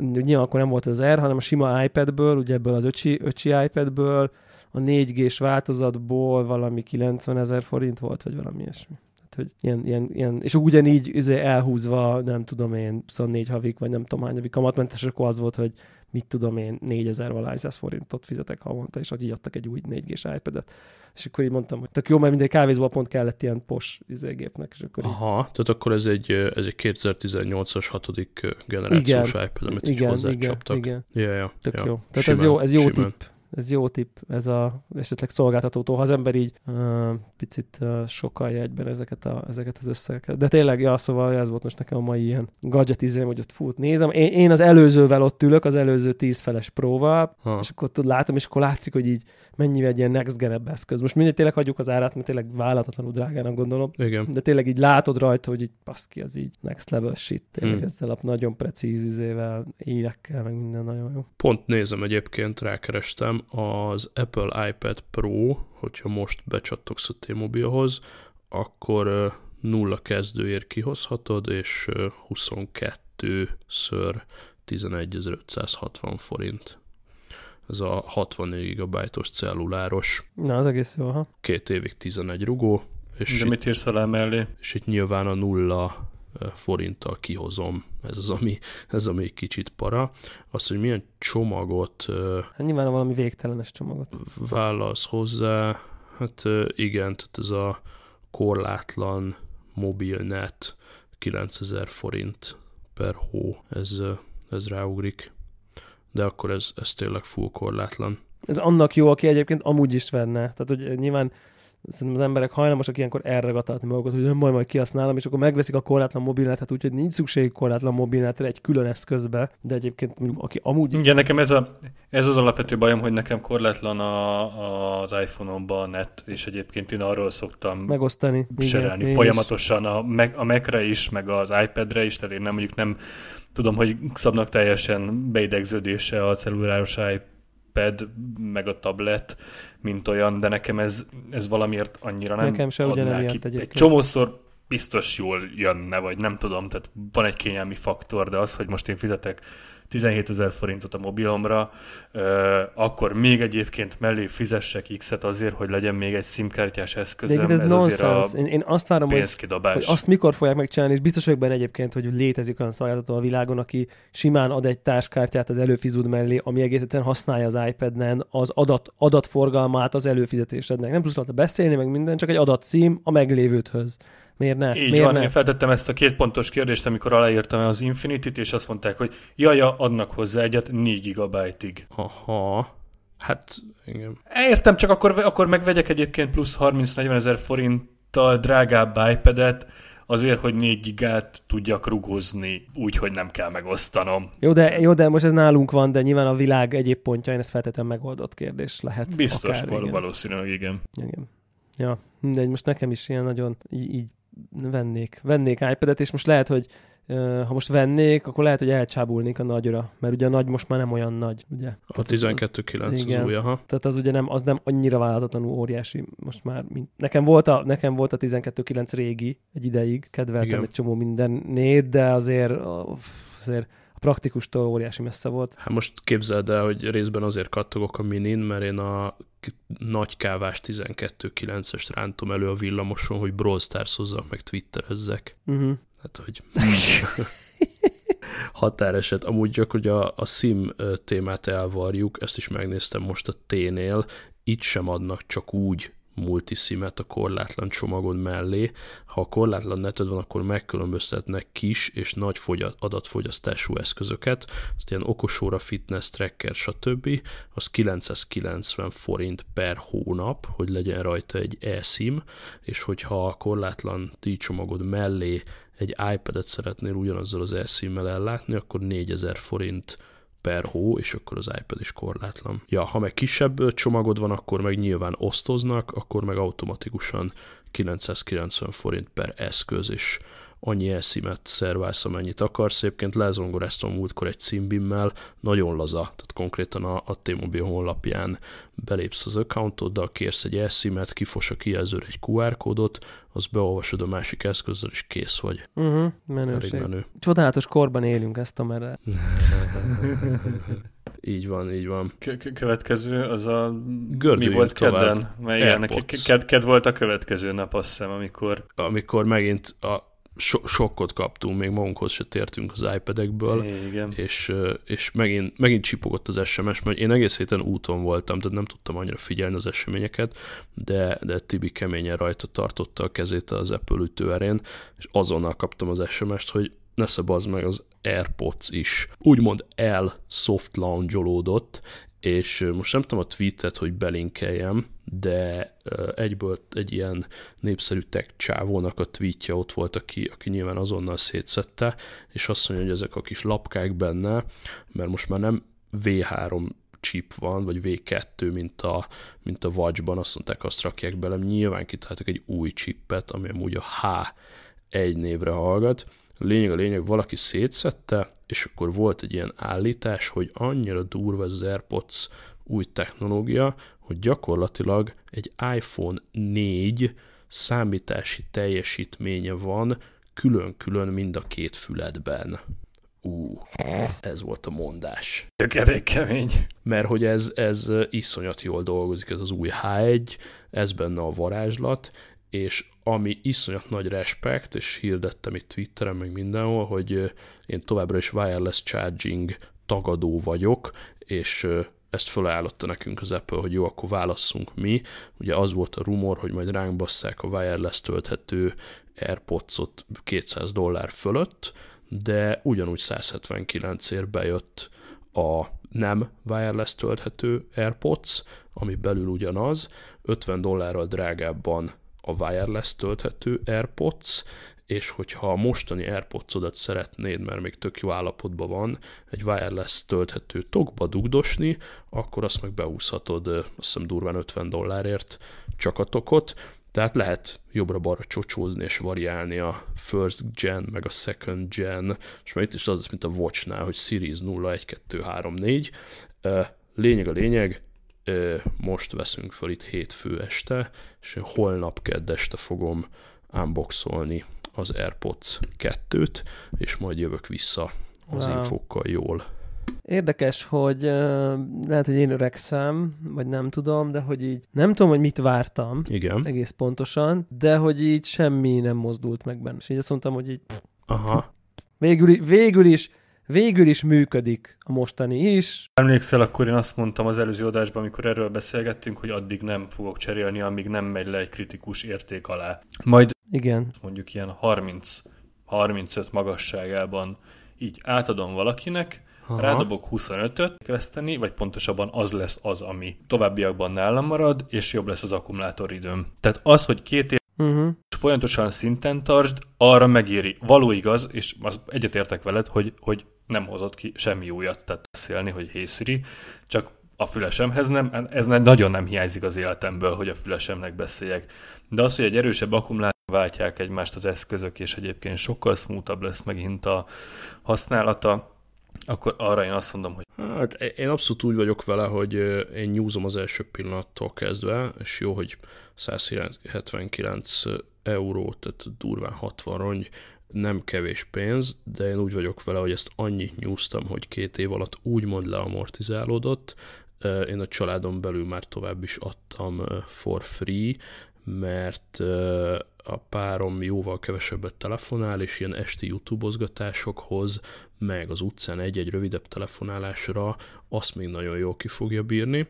nyilván akkor nem volt az R, hanem a sima iPadből, ugye ebből az öcsi, öcsi iPadből, a 4G-s változatból valami 90 ezer forint volt, vagy valami ilyesmi. Tehát, hogy ilyen, ilyen, ilyen, és ugyanígy izé elhúzva, nem tudom én, 24 havik, vagy nem tudom hány havik kamatmentes, akkor az volt, hogy mit tudom én, 4000 valány forintot fizetek havonta, és így adtak egy új 4G-s iPad-et. És akkor így mondtam, hogy tök jó, mert mindegy kávézóban pont kellett ilyen pos izégépnek, és akkor így, Aha, tehát akkor ez egy, ez egy 2018-as hatodik generációs Igen. iPad, amit így igen, igen, hozzácsaptak. igen, Ja, ja, tök ja. jó. Tehát Simán, ez jó, ez jó simán. tipp. Ez jó tipp, ez a esetleg szolgáltatótól, ha az ember így uh, picit uh, sokalja egyben ezeket, a, ezeket az összegeket. De tényleg, ja, szóval ez volt most nekem a mai ilyen gadget izém, hogy ott fut, nézem. Én, én az előzővel ott ülök, az előző 10 feles próval, Ha. és akkor tudod, látom, és akkor látszik, hogy így mennyivel egy ilyen next gen eszköz. Most mindegy, tényleg hagyjuk az árát, mert tényleg vállalhatatlanul drágának gondolom. Igen. De tényleg így látod rajta, hogy így baszki, az így next level shit. Tényleg Hmm. ezzel a nagyon precíz izével, élekkel, meg minden nagyon jó. Pont nézem egyébként, rákerestem, az Apple iPad Pro, hogyha most becsattogsz a T-Mobilhoz, akkor nulla kezdőért kihozhatod, és ö, 22 ször 11.560 forint. Ez a 64 GB-os celluláros, Na, az egész jó, ha. két évig 11 rugó, És De mit írsz alá mellé? És itt nyilván a nulla forinttal kihozom. Ez az, ami, ez ami egy kicsit para. Az, hogy milyen csomagot... Hát nyilván valami végtelenes csomagot. Válasz hozzá. Hát igen, tehát ez a korlátlan mobilnet 9000 forint per hó, ez, ez ráugrik. De akkor ez, ez tényleg full korlátlan. Ez annak jó, aki egyébként amúgy is venne. Tehát, hogy nyilván szerintem az emberek hajlamosak ilyenkor elragadtatni magukat, hogy nem majd majd kihasználom, és akkor megveszik a korlátlan mobilnetet, úgyhogy nincs szükség korlátlan mobilnetre egy külön eszközbe, de egyébként mondjuk, aki amúgy... Igen, nekem ez, a, ez az alapvető bajom, hogy nekem korlátlan a, az iPhone-omban a net, és egyébként én arról szoktam megosztani, serelni igen, folyamatosan a, a Mac-re is, meg az iPad-re is, tehát én nem mondjuk nem tudom, hogy szabnak teljesen beidegződése a celluláros iPad iPad, meg a tablet, mint olyan, de nekem ez, ez valamiért annyira nem Nekem se ugyanemiatt egyébként. Egy csomószor biztos jól jönne, vagy nem tudom, tehát van egy kényelmi faktor, de az, hogy most én fizetek 17 ezer forintot a mobilomra, akkor még egyébként mellé fizessek X-et azért, hogy legyen még egy simkártyás eszközöm. De ez, ez nonsense. Én, én azt várom, hogy, hogy, azt mikor fogják megcsinálni, és biztos vagyok benne egyébként, hogy létezik olyan szolgáltató a világon, aki simán ad egy társkártyát az előfizud mellé, ami egész egyszerűen használja az iPad-nen az adat, adatforgalmát az előfizetésednek. Nem tudsz beszélni, meg minden, csak egy adatszím a meglévődhöz. Miért ne? Így Miért van, ne? én feltettem ezt a két pontos kérdést, amikor aláírtam az Infinity-t, és azt mondták, hogy jaja, adnak hozzá egyet 4 gigabájtig. Aha. Hát, igen. Értem, csak akkor, akkor megvegyek egyébként plusz 30-40 ezer forinttal drágább iPad-et, azért, hogy 4 gigát tudjak rugozni, úgy, hogy nem kell megosztanom. Jó de, jó, de most ez nálunk van, de nyilván a világ egyéb pontjain ez feltétlenül megoldott kérdés lehet. Biztos, akár, val- valószínűleg igen. Igen. Ja, de most nekem is ilyen nagyon így, így vennék, vennék iPad-et, és most lehet, hogy ha most vennék, akkor lehet, hogy elcsábulnék a nagyra, mert ugye a nagy most már nem olyan nagy, ugye? A 12.9 az új, aha. Tehát az ugye nem, az nem annyira változatlanul óriási most már, mint nekem volt a, nekem volt a 12.9 régi egy ideig, kedveltem Igen. egy csomó mindennét, de azért, azért a praktikustól óriási messze volt. Hát most képzeld el, hogy részben azért kattogok a minin, mert én a nagy kávás 12.9-est rántom elő a villamoson, hogy Brawl Stars hozzak, meg Twitterezzek. Uh-huh. Hát, hogy határeset. Amúgy csak, hogy a, a sim témát elvarjuk, ezt is megnéztem most a T-nél, itt sem adnak csak úgy multisimet a korlátlan csomagon mellé. Ha a korlátlan neted van, akkor megkülönböztetnek kis és nagy adatfogyasztású eszközöket, tehát ilyen okosóra, fitness, tracker, stb. Az 990 forint per hónap, hogy legyen rajta egy eSIM, és hogyha a korlátlan csomagod mellé egy iPad-et szeretnél ugyanazzal az eSIM-mel ellátni, akkor 4000 forint per hó, és akkor az iPad is korlátlan. Ja, ha meg kisebb csomagod van, akkor meg nyilván osztoznak, akkor meg automatikusan 990 forint per eszköz, és annyi eszimet szerválsz, amennyit akarsz. Egyébként lezongoráztam múltkor egy címbimmel, nagyon laza, tehát konkrétan a, a T-Mobile honlapján belépsz az accountoddal, kérsz egy eszimet, kifos a kijelzőre egy QR kódot, az beolvasod a másik eszközzel, és kész vagy. Uh-huh, menőség. menő. Csodálatos korban élünk ezt a merre. Így van, így van. K- következő az a... Gördüljünk mi volt kedden? Mely ked, ked volt a következő nap, azt hiszem, amikor... Amikor megint a so- sokkot kaptunk, még magunkhoz se tértünk az iPad-ekből, Igen. és, és megint, megint csipogott az SMS, mert én egész héten úton voltam, tehát nem tudtam annyira figyelni az eseményeket, de, de Tibi keményen rajta tartotta a kezét az Apple ütőerén, és azonnal kaptam az SMS-t, hogy nesze az meg az AirPods is úgymond el soft launch és most nem tudom a tweetet, hogy belinkeljem, de egyből egy ilyen népszerű tech csávónak a tweetje ott volt, aki, aki nyilván azonnal szétszette, és azt mondja, hogy ezek a kis lapkák benne, mert most már nem V3 chip van, vagy V2, mint a, mint a Watchban, azt mondták, azt rakják bele, nyilván kitaláltak egy új chipet, ami amúgy a H1 névre hallgat, lényeg a lényeg, valaki szétszette, és akkor volt egy ilyen állítás, hogy annyira durva az AirPods új technológia, hogy gyakorlatilag egy iPhone 4 számítási teljesítménye van külön-külön mind a két füledben. Ú, ez volt a mondás. Tök kemény. Mert hogy ez, ez iszonyat jól dolgozik, ez az új H1, ez benne a varázslat, és ami iszonyat nagy respekt, és hirdettem itt Twitteren, meg mindenhol, hogy én továbbra is wireless charging tagadó vagyok, és ezt felajánlotta nekünk az Apple, hogy jó, akkor válasszunk mi. Ugye az volt a rumor, hogy majd ránk basszák a wireless tölthető AirPods-ot 200 dollár fölött, de ugyanúgy 179 ér bejött a nem wireless tölthető AirPods, ami belül ugyanaz, 50 dollárral drágábban a wireless tölthető AirPods, és hogyha a mostani AirPods-odat szeretnéd, mert még tök jó állapotban van, egy wireless tölthető tokba dugdosni, akkor azt meg beúszhatod, azt hiszem durván 50 dollárért csak a tokot, tehát lehet jobbra-balra csocsózni és variálni a first gen, meg a second gen, és már itt is az, mint a Watchnál, hogy Series 0, 1, 2, 3, 4. Lényeg a lényeg, most veszünk fel itt hétfő este, és holnap kedd este fogom unboxolni az AirPods 2-t, és majd jövök vissza az wow. infókkal jól. Érdekes, hogy lehet, hogy én öregszem, vagy nem tudom, de hogy így nem tudom, hogy mit vártam Igen. egész pontosan, de hogy így semmi nem mozdult meg benne. És így azt mondtam, hogy így Aha. Végül, végül is végül is működik a mostani is. Emlékszel, akkor én azt mondtam az előző adásban, amikor erről beszélgettünk, hogy addig nem fogok cserélni, amíg nem megy le egy kritikus érték alá. Majd Igen. mondjuk ilyen 30-35 magasságában így átadom valakinek, Aha. rádobok 25-öt veszteni, vagy pontosabban az lesz az, ami továbbiakban nálam marad, és jobb lesz az akkumulátoridőm. Tehát az, hogy két év uh-huh. folyamatosan szinten tartsd, arra megéri. Való igaz, és az egyetértek veled, hogy, hogy nem hozott ki semmi újat, tehát beszélni, hogy hey Siri, csak a fülesemhez nem, ez nagyon nem hiányzik az életemből, hogy a fülesemnek beszéljek. De az, hogy egy erősebb akkumulátor váltják egymást az eszközök, és egyébként sokkal smoothabb lesz megint a használata, akkor arra én azt mondom, hogy... Hát én abszolút úgy vagyok vele, hogy én nyúzom az első pillanattól kezdve, és jó, hogy 179 euró, tehát durván 60 rongy, nem kevés pénz, de én úgy vagyok vele, hogy ezt annyit nyúztam, hogy két év alatt úgymond leamortizálódott. Én a családon belül már tovább is adtam for free, mert a párom jóval kevesebbet telefonál, és ilyen esti YouTube-ozgatásokhoz, meg az utcán egy-egy rövidebb telefonálásra azt még nagyon jól ki fogja bírni,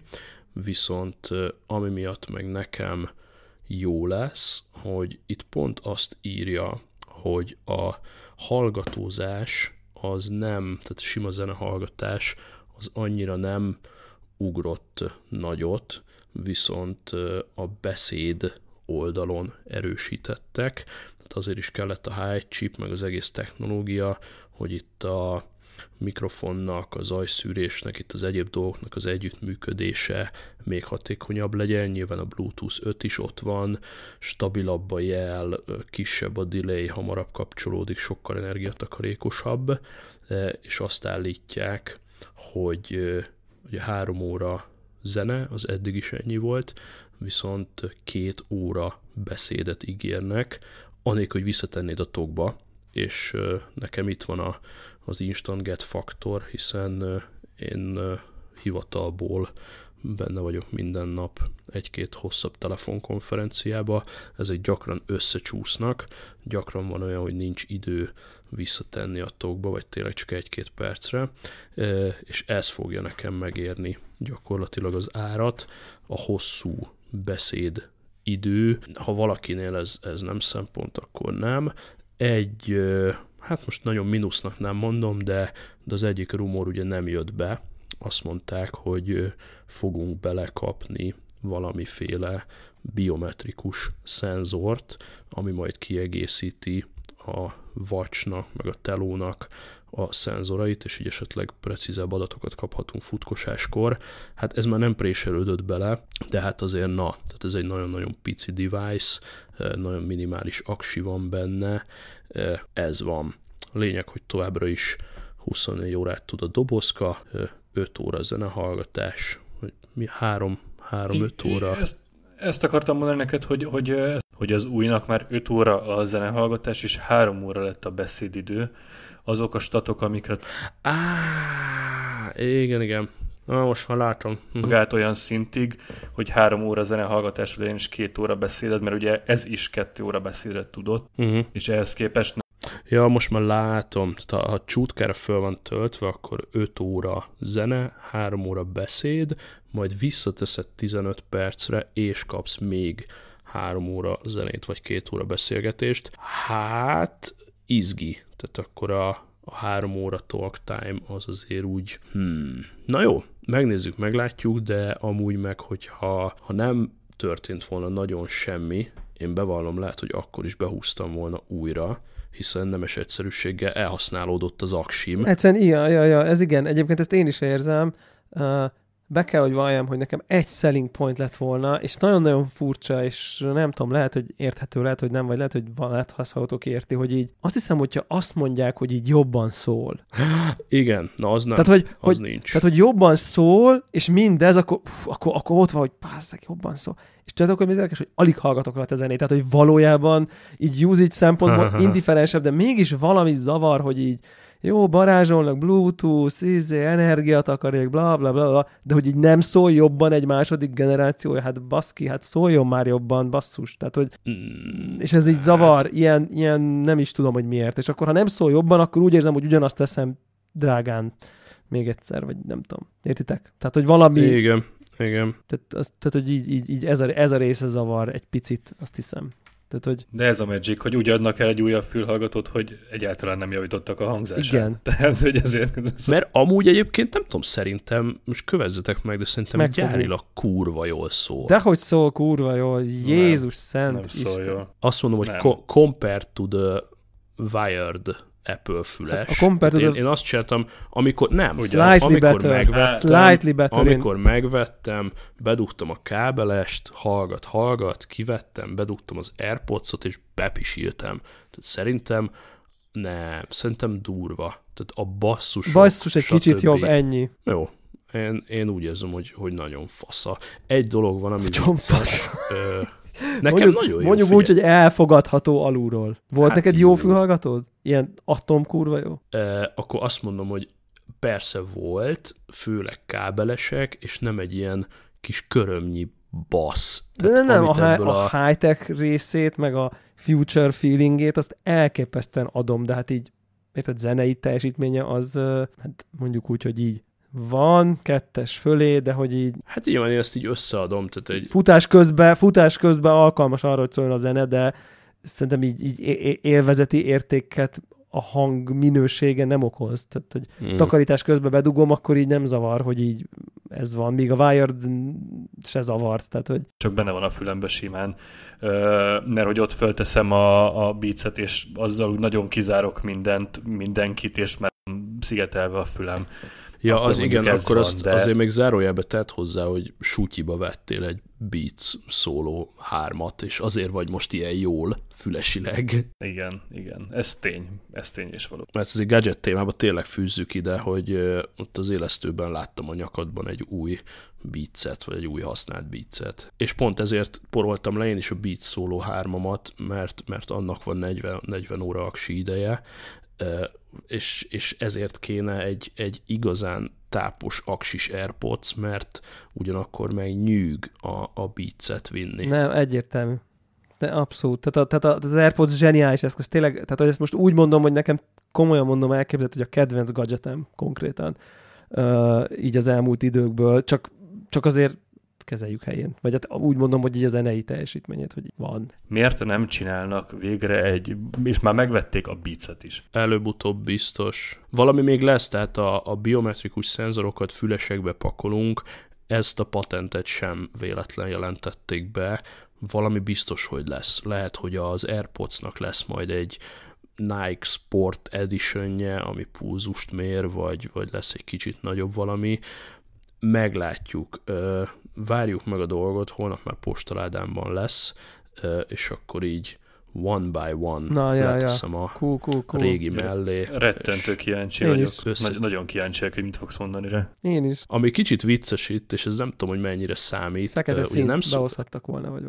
viszont ami miatt meg nekem jó lesz, hogy itt pont azt írja, hogy a hallgatózás az nem, tehát sima zenehallgatás az annyira nem ugrott nagyot, viszont a beszéd oldalon erősítettek, tehát azért is kellett a high chip, meg az egész technológia, hogy itt a mikrofonnak, az zajszűrésnek, itt az egyéb dolgoknak az együttműködése még hatékonyabb legyen. Nyilván a Bluetooth 5 is ott van, stabilabb a jel, kisebb a delay, hamarabb kapcsolódik, sokkal energiatakarékosabb, és azt állítják, hogy ugye három óra zene, az eddig is ennyi volt, viszont két óra beszédet ígérnek, anélkül, hogy visszatennéd a tokba, és nekem itt van a, az Instant Get faktor, hiszen én hivatalból benne vagyok minden nap egy-két hosszabb telefonkonferenciába, ezek gyakran összecsúsznak, gyakran van olyan, hogy nincs idő visszatenni a tokba, vagy tényleg csak egy-két percre, és ez fogja nekem megérni gyakorlatilag az árat, a hosszú beszéd idő, ha valakinél ez, ez nem szempont, akkor nem. Egy, hát most nagyon mínusznak nem mondom, de, de az egyik rumor ugye nem jött be, azt mondták, hogy fogunk belekapni valamiféle biometrikus szenzort, ami majd kiegészíti a vacsnak, meg a telónak a szenzorait, és így esetleg precízebb adatokat kaphatunk futkosáskor. Hát ez már nem préselődött bele, de hát azért na, tehát ez egy nagyon-nagyon pici device, nagyon minimális aksi van benne, ez van. Lényeg, hogy továbbra is 24 órát tud a dobozka, 5 óra zenehallgatás, mi 3 3-5 óra. Ezt, ezt akartam mondani neked, hogy, hogy, hogy az újnak már 5 óra a zenehallgatás, és 3 óra lett a beszédidő. Azok a statok, amikre... Á, igen, igen. Na, most már látom. Mhm. magát olyan szintig, hogy három óra zenehallgatás legyen és két óra beszéded, mert ugye ez is kettő óra beszédet tudott, Uh-huh. és ehhez képest Ja, most már látom, tehát ha- ha csútkára föl van töltve, akkor 5 óra zene, 3 óra beszéd, majd visszateszed 15 percre, és kapsz még 3 óra zenét, vagy 2 óra beszélgetést. Hát, izgi. Tehát akkor a, a 3 óra talk time az azért úgy, hmm. Na jó, megnézzük, meglátjuk, de amúgy meg, hogyha ha nem történt volna nagyon semmi, én bevallom, lehet, hogy akkor is behúztam volna újra, hiszen nemes egyszerűséggel elhasználódott az aksim. Egyszerűen, ja, ja, ja, ez igen. Egyébként ezt én is érzem. Uh, be kell, hogy valljam, hogy nekem egy selling point lett volna, és nagyon-nagyon furcsa, és nem tudom, lehet, hogy érthető, lehet, hogy nem, vagy lehet, hogy van, lehet, hallgatók érti, hogy így azt hiszem, hogyha azt mondják, hogy így jobban szól. Igen, na az nem, Tehát, hogy, az hogy, nincs. tehát, hogy jobban szól, és mindez, akkor, pff, akkor, akkor ott van, hogy pázzak, jobban szól. És tudjátok, hogy mi érdekes, hogy alig hallgatok rajta a zenét, tehát, hogy valójában így usage szempontból indiferensebb, de mégis valami zavar, hogy így jó, barázsolnak, Bluetooth, izé, energiatakarék, bla, bla, bla, bla, de hogy így nem szól jobban egy második generációja, hát baszki, hát szóljon már jobban, basszus. Tehát, hogy Mm, és ez így zavar, ilyen, ilyen nem is tudom, hogy miért. És akkor, ha nem szól jobban, akkor úgy érzem, hogy ugyanazt teszem drágán még egyszer, vagy nem tudom. Értitek? Tehát, hogy valami, Igen, igen. tehát, az, tehát hogy így, így, így ez, a, ez a része zavar egy picit, azt hiszem. Tehát, hogy De ez a Magic, hogy úgy adnak el egy újabb fülhallgatót, hogy egyáltalán nem javítottak a hangzásán. Igen. Tehát, hogy ezért... Mert amúgy egyébként nem tudom, szerintem, most kövezzetek meg, de szerintem Meg gyárilag kurva jól szól. dehogy szól kurva jól, Jézus szent Nem szól Isten. jól. Azt mondom, hogy Nem. co- compared to the wired Apple füles. Hát a to én, én azt csináltam, amikor nem, Ugyan. Amikor better. megvettem, Slightly better. Amikor megvettem, bedugtam a kábelest, hallgat, hallgat, kivettem, bedugtam az Airpods-ot, és bepisíltem. Tehát szerintem nem, szerintem durva. Tehát a basszus. Basszus egy kicsit jobb, ennyi. Jó, én, én úgy érzem, hogy, hogy nagyon fasza. Egy dolog van, ami Nagyon fasza. Ö, nekem mondjuk, nagyon jó. Mondjuk úgy, hogy elfogadható alulról. Volt Hát neked jó fülhallgatód? Ilyen atom kurva jó? Ö, akkor azt mondom, hogy persze volt, főleg kábelesek, és nem egy ilyen kis körömnyi bassz. De nem, nem, a, hi- ebből a high-tech részét, meg a future feelingét, azt elképesztően adom, de hát így, érted, zenei teljesítménye az, hát mondjuk úgy, hogy így van, kettes fölé, de hogy így Hát így van, én ezt így összeadom, tehát egy, futás közben, futás közben alkalmas arra, hogy szóljon a zene, de szerintem így, így élvezeti értéket a hang minősége nem okoz. Tehát, hogy Mm. takarítás közben bedugom, akkor így nem zavar, hogy így ez van. Míg a Wired se zavart. Tehát, hogy Csak benne van a fülembe simán, Ö, mert hogy ott fölteszem a, a beatset, és azzal úgy nagyon kizárok mindent, mindenkit, és már szigetelve a fülem. Ja, Akkor az igen, akkor van, azt de- azért még zárójelbe tett hozzá, hogy sutyiba vettél egy Beats szóló hármat, és azért vagy most ilyen jól fülesileg. Igen, igen, ez tény, ez tény és való. Mert ez egy gadget témába tényleg fűzzük ide, hogy ott az élesztőben láttam a nyakadban egy új beatset, vagy egy új használt beatset. És pont ezért poroltam le én is a Beats szóló hármamat, mert, mert annak van 40, 40 óra aksi ideje, és, és ezért kéne egy, egy igazán tápos aksis Airpods, mert ugyanakkor meg nyűg a, a beatset vinni. nem, egyértelmű. De abszolút. Tehát, a, tehát az AirPods zseniális eszköz. Tényleg, tehát hogy ezt most úgy mondom, hogy nekem komolyan mondom, elképzelhető, hogy a kedvenc gadgetem konkrétan. Uh, így az elmúlt időkből. Csak, csak azért kezeljük helyén. Vagy hát úgy mondom, hogy így a zenei teljesítményét, hogy van. Miért nem csinálnak végre egy, és már megvették a beatset is. Előbb-utóbb biztos. Valami még lesz, tehát a, a biometrikus szenzorokat fülesekbe pakolunk, ezt a patentet sem véletlen jelentették be, valami biztos, hogy lesz. Lehet, hogy az Airpods-nak lesz majd egy Nike Sport Editionje, ami pulzust mér, vagy, vagy lesz egy kicsit nagyobb valami. Meglátjuk. Várjuk meg a dolgot, holnap már postaládámban lesz, és akkor így one by one Na, ja, ja. leteszem a Cool, cool, cool. régi mellé. Rettentő kíváncsi Én vagyok. Össze- Nagy, nagyon kíváncsi vagyok, hogy mit fogsz mondani rá. Én is. Ami kicsit vicces itt, és ez nem tudom, hogy mennyire számít. Fekete ugye szint nem szó... behozhattak volna. Vagy...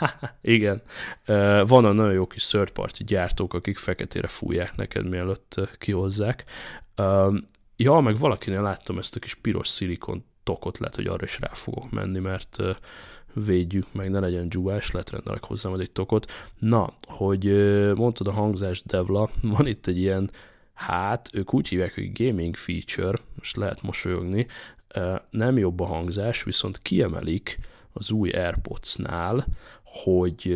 Igen. Ö, Van a nagyon jó kis third party gyártók, akik feketére fújják neked, mielőtt kihozzák. Ö, Ja, meg valakinél láttam ezt a kis piros szilikon tokot, lehet, hogy arra is rá fogok menni, mert védjük meg, ne legyen dzsúvás, lehet rendelek hozzá majd egy tokot. Na, hogy mondtad a hangzás Devla, van itt egy ilyen, hát ők úgy hívják, hogy gaming feature, most lehet mosolyogni, nem jobb a hangzás, viszont kiemelik az új AirPods-nál, hogy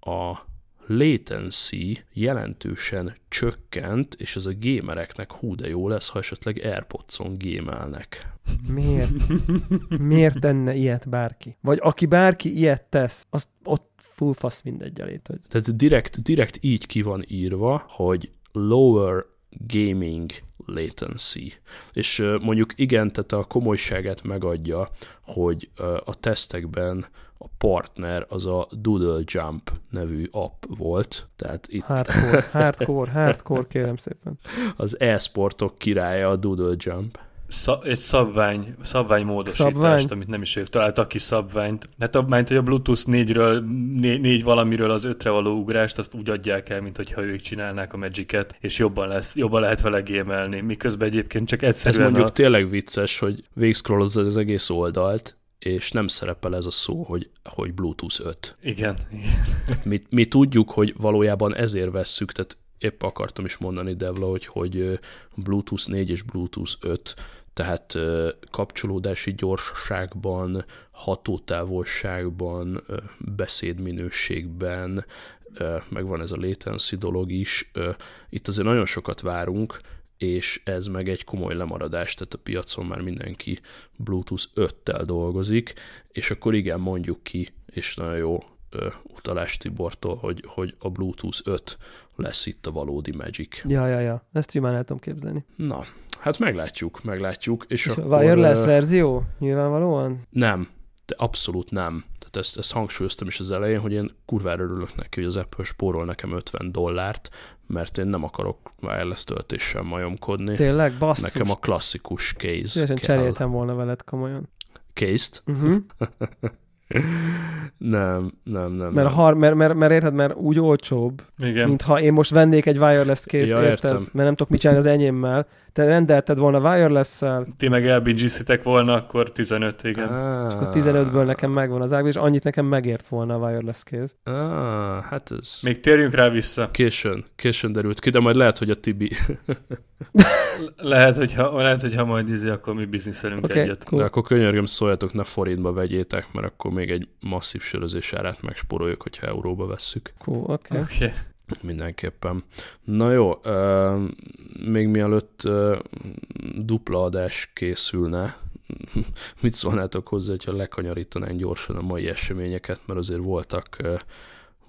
a latency jelentősen csökkent, és ez a gamereknek hú de jó lesz, ha esetleg Airpods-on gémelnek. Miért? Miért tenne ilyet bárki? Vagy aki bárki ilyet tesz, azt ott full fasz mindegy elét. Hogy... Tehát direkt, direkt így ki van írva, hogy lower gaming latency. És mondjuk igen, tehát a komolyságát megadja, hogy a tesztekben a partner az a Doodle Jump nevű app volt. Tehát itt hardcore, hardcore, hardcore, kérem szépen. Az e-sportok királya a Doodle Jump. Szab, egy szabvány, szabvány módosítást, szabvány. amit nem is ők találtak ki szabványt. Hát a, mert, hogy a Bluetooth 4-ről, 4, 4 valamiről az 5-re való ugrást, azt úgy adják el, mint hogyha ők csinálnák a Magic-et, és jobban, lesz, jobban lehet vele gémelni, miközben egyébként csak egyszerűen Ez mondjuk a... tényleg vicces, hogy végigszkrollozz az egész oldalt, és nem szerepel ez a szó, hogy, hogy Bluetooth 5. Igen. igen. Mi, mi tudjuk, hogy valójában ezért vesszük, tehát épp akartam is mondani, Devla, hogy, hogy Bluetooth 4 és Bluetooth 5 tehát kapcsolódási gyorsaságban, hatótávolságban, beszédminőségben, meg van ez a latency dolog is. Itt azért nagyon sokat várunk, és ez meg egy komoly lemaradás, tehát a piacon már mindenki Bluetooth 5-tel dolgozik, és akkor igen, mondjuk ki, és nagyon jó utalás Tibortól, hogy, hogy a Bluetooth 5 lesz itt a valódi Magic. Ja, ja, ja, ezt simán el tudom képzelni. Na, Hát meglátjuk, meglátjuk. És, és akkor, wireless uh, verzió? Nyilvánvalóan? Nem, de abszolút nem. Tehát ezt, ezt hangsúlyoztam is az elején, hogy én kurvára örülök neki, hogy az Apple spórol nekem 50 dollárt, mert én nem akarok wireless töltéssel majomkodni. Tényleg? Basszus. Nekem a klasszikus case Szívesen cseréltem volna veled komolyan. Case-t? Uh-huh. nem, nem, nem. Mert, nem. Har, mert, mert, mert érted, mert úgy olcsóbb, Igen. mintha én most vennék egy wireless case ja, érted? Értem. Mert nem tudok mit csinálni az enyémmel. Te rendelted volna wireless-szel. Ti meg elbingizzitek volna, akkor 15, igen. Ah. És akkor 15-ből nekem megvan az ág, és annyit nekem megért volna a wireless case. Ah, hát ez... Még térjünk rá vissza. Későn, későn derült ki, de majd lehet, hogy a Tibi... lehet, hogyha, lehet, hogyha majd izé, akkor mi bizniszelünk okay, egyet. Cool. De akkor könyörgöm, szóljatok, ne forintba vegyétek, mert akkor még egy masszív sörözés árát megsporoljuk, hogyha euróba vesszük. Cool, oké. Okay. Okay. Mindenképpen. Na jó, még mielőtt dupla adás készülne, mit szólnátok hozzá, hogyha lekanyarítanánk gyorsan a mai eseményeket, mert azért voltak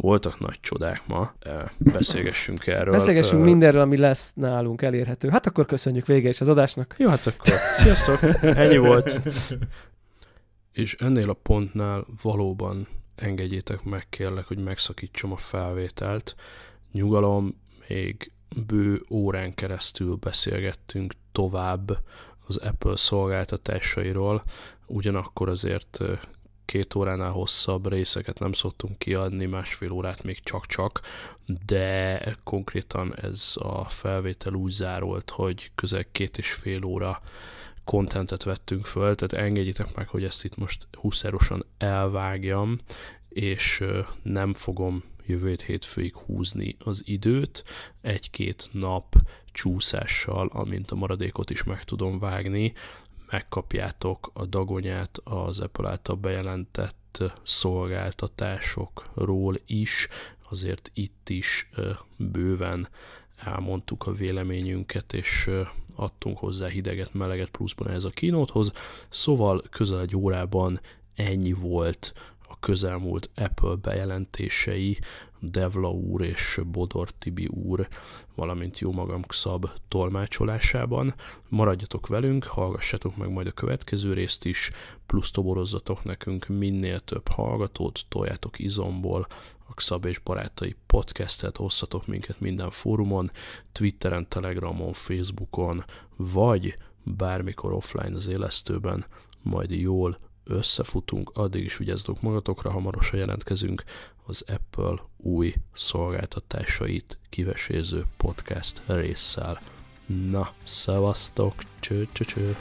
voltak nagy csodák ma, beszélgessünk erről. Beszélgessünk mindenről, ami lesz nálunk elérhető. Hát akkor köszönjük vége is az adásnak. Jó, hát akkor sziasztok, ennyi volt. És ennél a pontnál valóban engedjétek meg, kérlek, hogy megszakítsam a felvételt. Nyugalom, még bő órán keresztül beszélgettünk tovább az Apple szolgáltatásairól, ugyanakkor azért két óránál hosszabb részeket nem szoktunk kiadni, másfél órát még csak-csak, de konkrétan ez a felvétel úgy zárolt, hogy közel két és fél óra kontentet vettünk föl, tehát engedjétek meg, hogy ezt itt most húszárosan elvágjam, és nem fogom jövő hétfőig húzni az időt, egy-két nap csúszással, amint a maradékot is meg tudom vágni, megkapjátok a dagonyát az Apple által bejelentett szolgáltatásokról is, azért itt is bőven elmondtuk a véleményünket, és adtunk hozzá hideget, meleget pluszban ez a kínóthoz, szóval közel egy órában ennyi volt a közelmúlt Apple bejelentései, Devla úr és Bodor Tibi úr, valamint jó magam Xab tolmácsolásában. Maradjatok velünk, hallgassatok meg majd a következő részt is, plusz toborozzatok nekünk minél több hallgatót, toljátok izomból, a Xab és Barátai podcastet, osszatok minket minden fórumon, Twitteren, Telegramon, Facebookon, vagy bármikor offline az élesztőben, majd jól összefutunk, addig is vigyázzatok magatokra, hamarosan jelentkezünk az Apple új szolgáltatásait kiveséző podcast résszel. Na, szevasztok, cső, cső, cső.